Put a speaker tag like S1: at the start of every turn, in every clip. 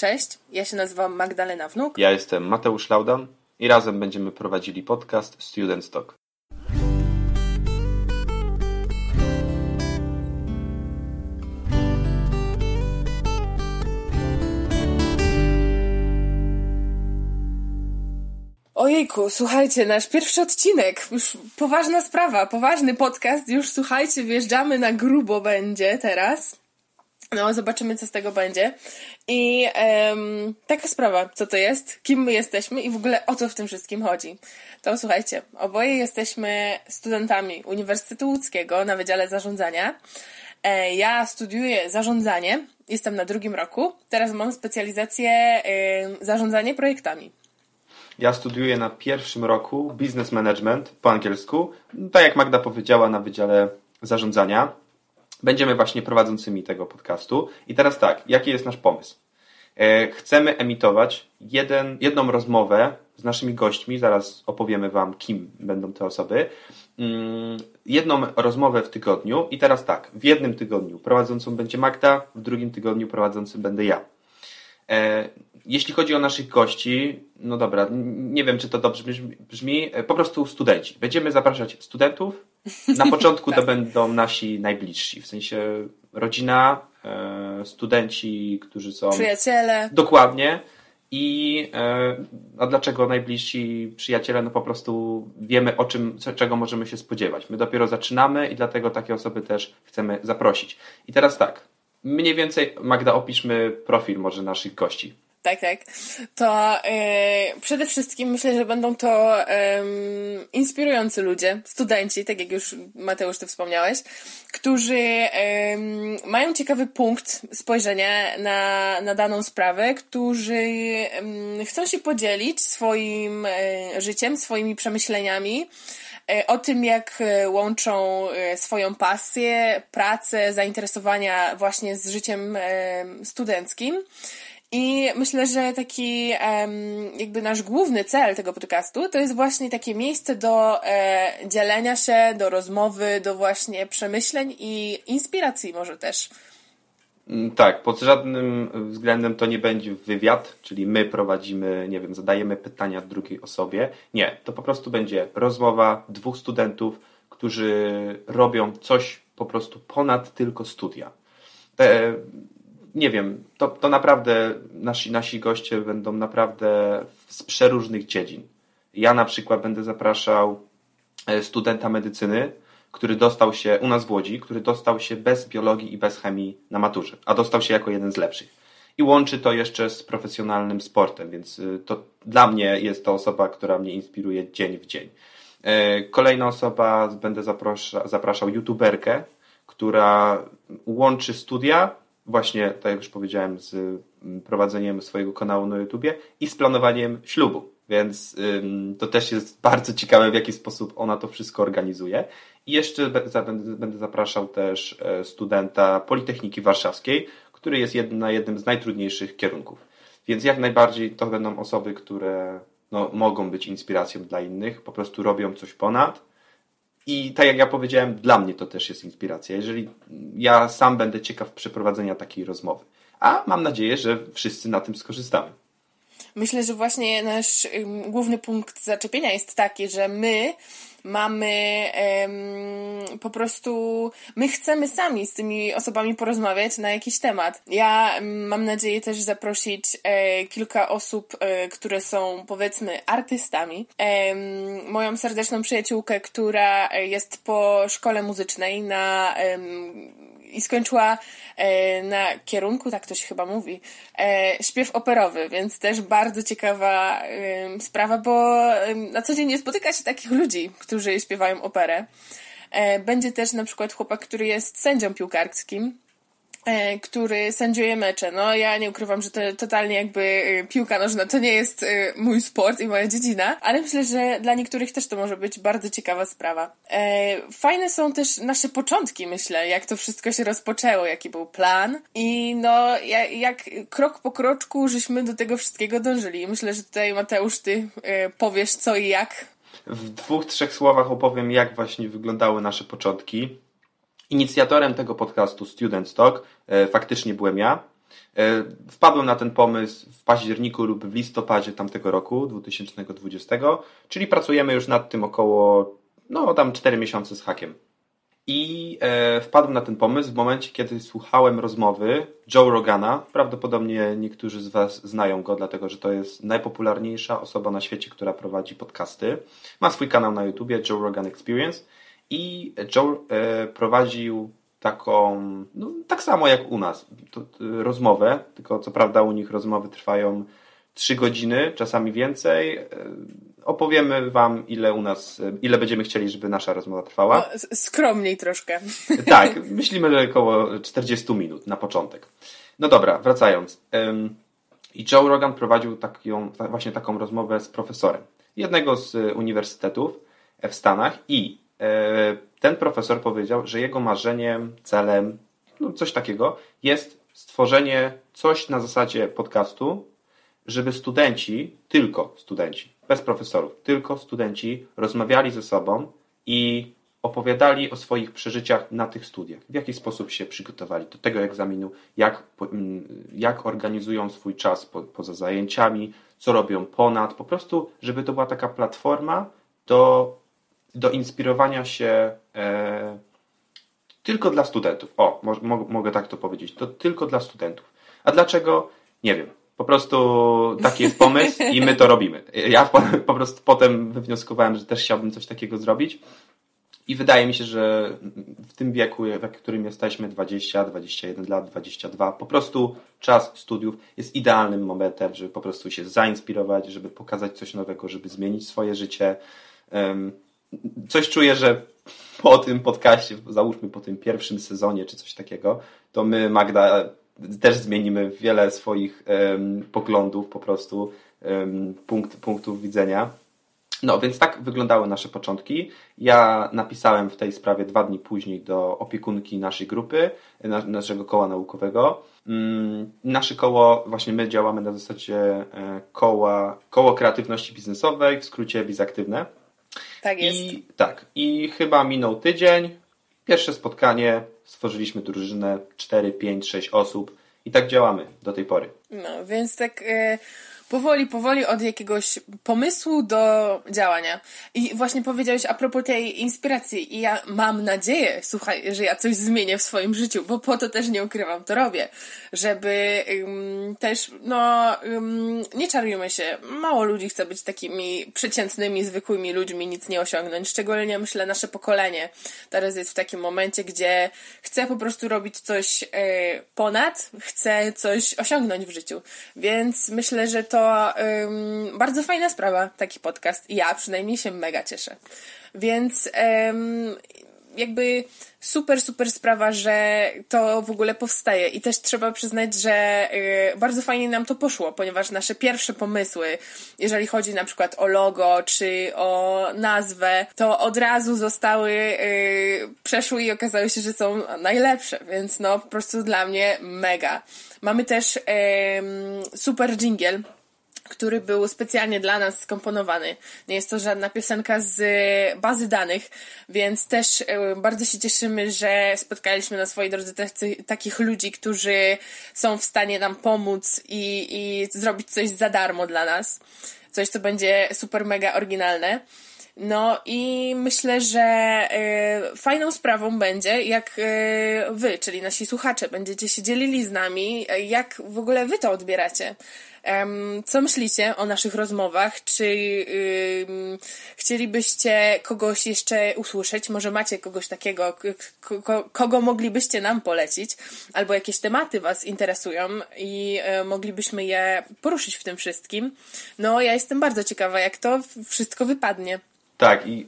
S1: Cześć, ja się nazywam Magdalena Wnuk.
S2: Ja jestem Mateusz Laudan i razem będziemy prowadzili podcast Student Talk.
S1: Ojejku, słuchajcie, nasz pierwszy odcinek, już poważna sprawa, poważny podcast, już słuchajcie, wjeżdżamy na grubo będzie teraz. No, zobaczymy, co z tego będzie. I um, taka sprawa, co to jest, kim my jesteśmy i w ogóle o co w tym wszystkim chodzi. To słuchajcie, oboje jesteśmy studentami Uniwersytetu Łódzkiego na Wydziale Zarządzania. E, ja studiuję zarządzanie, jestem na drugim roku. Teraz mam specjalizację e, zarządzanie projektami.
S2: Ja studiuję na pierwszym roku Business Management po angielsku. Tak jak Magda powiedziała, na Wydziale Zarządzania. Będziemy właśnie prowadzącymi tego podcastu. I teraz tak, jaki jest nasz pomysł? E, chcemy emitować jeden, jedną rozmowę z naszymi gośćmi, zaraz opowiemy Wam, kim będą te osoby. Mm, jedną rozmowę w tygodniu i teraz tak, w jednym tygodniu prowadzącą będzie Magda, w drugim tygodniu prowadzącym będę ja. E, jeśli chodzi o naszych gości, no dobra, nie wiem, czy to dobrze brzmi, e, po prostu studenci. Będziemy zapraszać studentów. Na początku tak. to będą nasi najbliżsi, w sensie rodzina, e, studenci, którzy są.
S1: Przyjaciele.
S2: Dokładnie. I a dlaczego najbliżsi przyjaciele? No po prostu wiemy o czym, czego możemy się spodziewać. My dopiero zaczynamy i dlatego takie osoby też chcemy zaprosić. I teraz tak, mniej więcej, Magda, opiszmy profil może naszych gości.
S1: Tak, tak. To yy, przede wszystkim myślę, że będą to yy, inspirujący ludzie, studenci, tak jak już Mateusz ty wspomniałeś, którzy yy, mają ciekawy punkt spojrzenia na, na daną sprawę, którzy chcą się podzielić swoim e, życiem, swoimi przemyśleniami e, o tym, jak łączą swoją pasję, pracę, zainteresowania właśnie z życiem studenckim. I myślę, że taki jakby nasz główny cel tego podcastu to jest właśnie takie miejsce do e, dzielenia się, do rozmowy, do właśnie przemyśleń i inspiracji może też.
S2: Mm, tak, pod żadnym względem to nie będzie wywiad, czyli my prowadzimy, nie wiem, zadajemy pytania drugiej osobie. Nie, to po prostu będzie rozmowa dwóch studentów, którzy robią coś po prostu ponad tylko studia. Nie wiem, to, to naprawdę nasi, nasi goście będą naprawdę z przeróżnych dziedzin. Ja na przykład będę zapraszał e, studenta medycyny, który dostał się u nas w Łodzi, który dostał się bez biologii i bez chemii na maturze, a dostał się jako jeden z lepszych. I łączy to jeszcze z profesjonalnym sportem, więc y, to dla mnie jest to osoba, która mnie inspiruje dzień w dzień. E, kolejna osoba, będę zaprasza, zapraszał youtuberkę, która łączy studia właśnie, tak jak już powiedziałem, z mm, prowadzeniem swojego kanału na YouTubie i z planowaniem ślubu. Więc ym, to też jest bardzo ciekawe, w jaki sposób ona to wszystko organizuje. I jeszcze będę zapraszał też e, studenta Politechniki Warszawskiej, który jest na jednym z najtrudniejszych kierunków. Więc jak najbardziej to będą osoby, które no, mogą być inspiracją dla innych, po prostu robią coś ponad i tak jak ja powiedziałem, dla mnie to też jest inspiracja. Jeżeli ja sam będę ciekaw przeprowadzenia takiej rozmowy. A mam nadzieję, że wszyscy na tym skorzystamy.
S1: Myślę, że właśnie nasz główny punkt zaczepienia jest taki, że my mamy um, po prostu, my chcemy sami z tymi osobami porozmawiać na jakiś temat. Ja mam nadzieję też zaprosić e, kilka osób, e, które są powiedzmy artystami. E, moją serdeczną przyjaciółkę, która jest po szkole muzycznej na i skończyła e, na kierunku, tak to się chyba mówi, e, śpiew operowy, więc też bardzo ciekawa sprawa, bo na co dzień nie spotyka się takich ludzi, którzy śpiewają operę. E, będzie też na przykład chłopak, który jest sędzią piłkarskim który sędziuje mecze. No ja nie ukrywam, że to totalnie jakby e, piłka nożna to nie jest e, mój sport i moja dziedzina, ale myślę, że dla niektórych też to może być bardzo ciekawa sprawa. Fajne są też nasze początki, myślę, jak to wszystko się rozpoczęło, jaki był plan i no jak krok po kroczku żeśmy do tego wszystkiego dążyli. Myślę, że tutaj Mateusz, ty powiesz co i jak.
S2: W dwóch, trzech słowach opowiem, jak właśnie wyglądały nasze początki. Inicjatorem tego podcastu Student Talk e, faktycznie byłem ja. E, wpadłem na ten pomysł w październiku lub w listopadzie tamtego roku, 2020, czyli pracujemy już nad tym około, no tam 4 miesiące z hakiem. I e, wpadłem na ten pomysł w momencie, kiedy słuchałem rozmowy Joe Rogana. Prawdopodobnie niektórzy z Was znają go, dlatego że to jest najpopularniejsza osoba na świecie, która prowadzi podcasty. Ma swój kanał na YouTubie, Joe Rogan Experience. I Joe e, prowadził taką, no, tak samo jak u nas, to, rozmowę, tylko co prawda u nich rozmowy trwają 3 godziny, czasami więcej. E, opowiemy Wam, ile u nas, ile będziemy chcieli, żeby nasza rozmowa trwała. No,
S1: skromniej troszkę.
S2: Tak, myślimy, że około 40 minut na początek. No dobra, wracając. I Joe Rogan prowadził taką, właśnie taką rozmowę z profesorem jednego z uniwersytetów w Stanach i e, ten profesor powiedział, że jego marzeniem, celem, no coś takiego jest stworzenie coś na zasadzie podcastu, żeby studenci, tylko studenci, bez profesorów, tylko studenci rozmawiali ze sobą i opowiadali o swoich przeżyciach na tych studiach, w jaki sposób się przygotowali do tego egzaminu, jak, mm, jak organizują swój czas po, poza zajęciami, co robią ponad, po prostu, żeby to była taka platforma do, do inspirowania się e, tylko dla studentów. O, mo, mogę tak to powiedzieć, to tylko dla studentów. A dlaczego? Nie wiem. Po prostu taki jest pomysł i my to robimy. Ja po, po prostu potem wywnioskowałem, że też chciałbym coś takiego zrobić. I wydaje mi się, że w tym wieku, w którym jesteśmy, 20, 21 lat, 22, po prostu czas studiów jest idealnym momentem, żeby po prostu się zainspirować, żeby pokazać coś nowego, żeby zmienić swoje życie. Coś czuję, że po tym podcaście, załóżmy po tym pierwszym sezonie czy coś takiego, to my, Magda, też zmienimy wiele swoich um, poglądów, po prostu um, punkt, punktów widzenia. No, więc tak wyglądały nasze początki. Ja napisałem w tej sprawie dwa dni później do opiekunki naszej grupy, naszego koła naukowego. Mm, nasze koło, właśnie my działamy na zasadzie e, koła, koło kreatywności biznesowej, w skrócie bizaktywne.
S1: Tak jest.
S2: I, tak. I chyba minął tydzień. Pierwsze spotkanie, stworzyliśmy drużynę 4, 5, 6 osób i tak działamy do tej pory.
S1: No, więc tak. Y powoli, powoli od jakiegoś pomysłu do działania. I właśnie powiedziałeś a propos tej inspiracji. I ja mam nadzieję, słuchaj, że ja coś zmienię w swoim życiu, bo po to też nie ukrywam, to robię, żeby um, też, no, um, nie czarujmy się, mało ludzi chce być takimi przeciętnymi, zwykłymi ludźmi, nic nie osiągnąć, szczególnie myślę nasze pokolenie. Teraz jest w takim momencie, gdzie chce po prostu robić coś y, ponad, chce coś osiągnąć w życiu, więc myślę, że to to bardzo fajna sprawa, taki podcast. Ja przynajmniej się mega cieszę. Więc jakby super, super sprawa, że to w ogóle powstaje i też trzeba przyznać, że y, bardzo fajnie nam to poszło, ponieważ nasze pierwsze pomysły, jeżeli chodzi na przykład o logo czy o nazwę, to od razu zostały, y, przeszły i okazało się, że są najlepsze, więc no po prostu dla mnie mega. Mamy też super jingle który był specjalnie dla nas skomponowany. Nie jest to żadna piosenka z bazy danych, więc też e, bardzo się cieszymy, że spotkaliśmy na swojej drodze takich ludzi, którzy są w stanie nam pomóc i, i zrobić coś za darmo dla nas. Coś, co będzie super mega oryginalne. No i myślę, że y, fajną sprawą będzie, jak y, wy, czyli nasi słuchacze, będziecie się dzielili z nami, jak w ogóle wy to odbieracie. Co myślicie o naszych rozmowach? Czy chcielibyście kogoś jeszcze usłyszeć? Może macie kogoś takiego, kogo moglibyście nam polecić? Albo jakieś tematy Was interesują i yy, moglibyśmy je poruszyć w tym wszystkim? No, ja jestem bardzo ciekawa, jak to wszystko wypadnie.
S2: Tak, i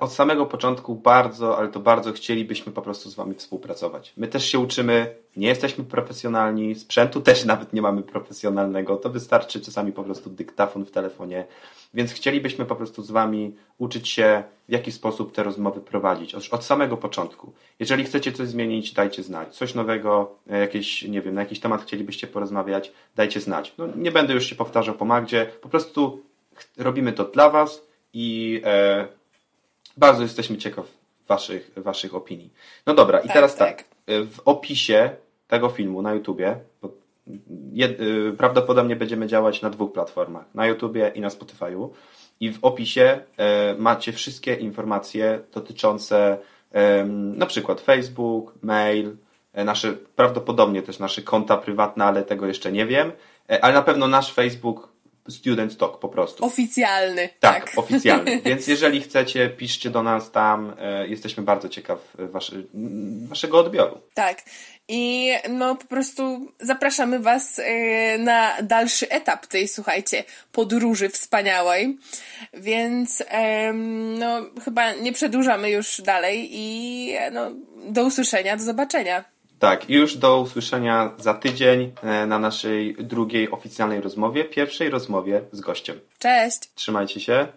S2: od samego początku bardzo, ale to bardzo chcielibyśmy po prostu z Wami współpracować. My też się uczymy, nie jesteśmy profesjonalni, sprzętu też nawet nie mamy profesjonalnego, to wystarczy czasami po prostu dyktafon w telefonie, więc chcielibyśmy po prostu z Wami uczyć się, w jaki sposób te rozmowy prowadzić, od, od samego początku. Jeżeli chcecie coś zmienić, dajcie znać. Coś nowego, e, jakieś, nie wiem, na jakiś temat chcielibyście porozmawiać, dajcie znać. No, nie będę już się powtarzał po Magdzie, po prostu robimy to dla Was, i e, bardzo jesteśmy ciekaw waszych, waszych opinii. No dobra, i tak, teraz tak. tak. W opisie tego filmu na YouTubie, bo Jed, y, prawdopodobnie będziemy działać na dwóch platformach, na YouTubie i na Spotify'u. I w opisie e, macie wszystkie informacje dotyczące e, na przykład Facebook, mail, e, nasze, prawdopodobnie też nasze konta prywatne, ale tego jeszcze nie wiem. E, ale na pewno nasz Facebook Student Talk po prostu.
S1: Oficjalny.
S2: Tak, tak. oficjalny. Więc jeżeli chcecie, piszcie do nas tam. E, jesteśmy bardzo ciekaw waszy, waszego odbioru.
S1: Tak. I no po prostu zapraszamy Was e, na dalszy etap tej, słuchajcie, podróży wspaniałej. Więc no chyba nie przedłużamy już dalej i no, do usłyszenia, do zobaczenia.
S2: Tak, już do usłyszenia za tydzień e, na naszej drugiej oficjalnej rozmowie, pierwszej rozmowie z gościem.
S1: Cześć!
S2: Trzymajcie się.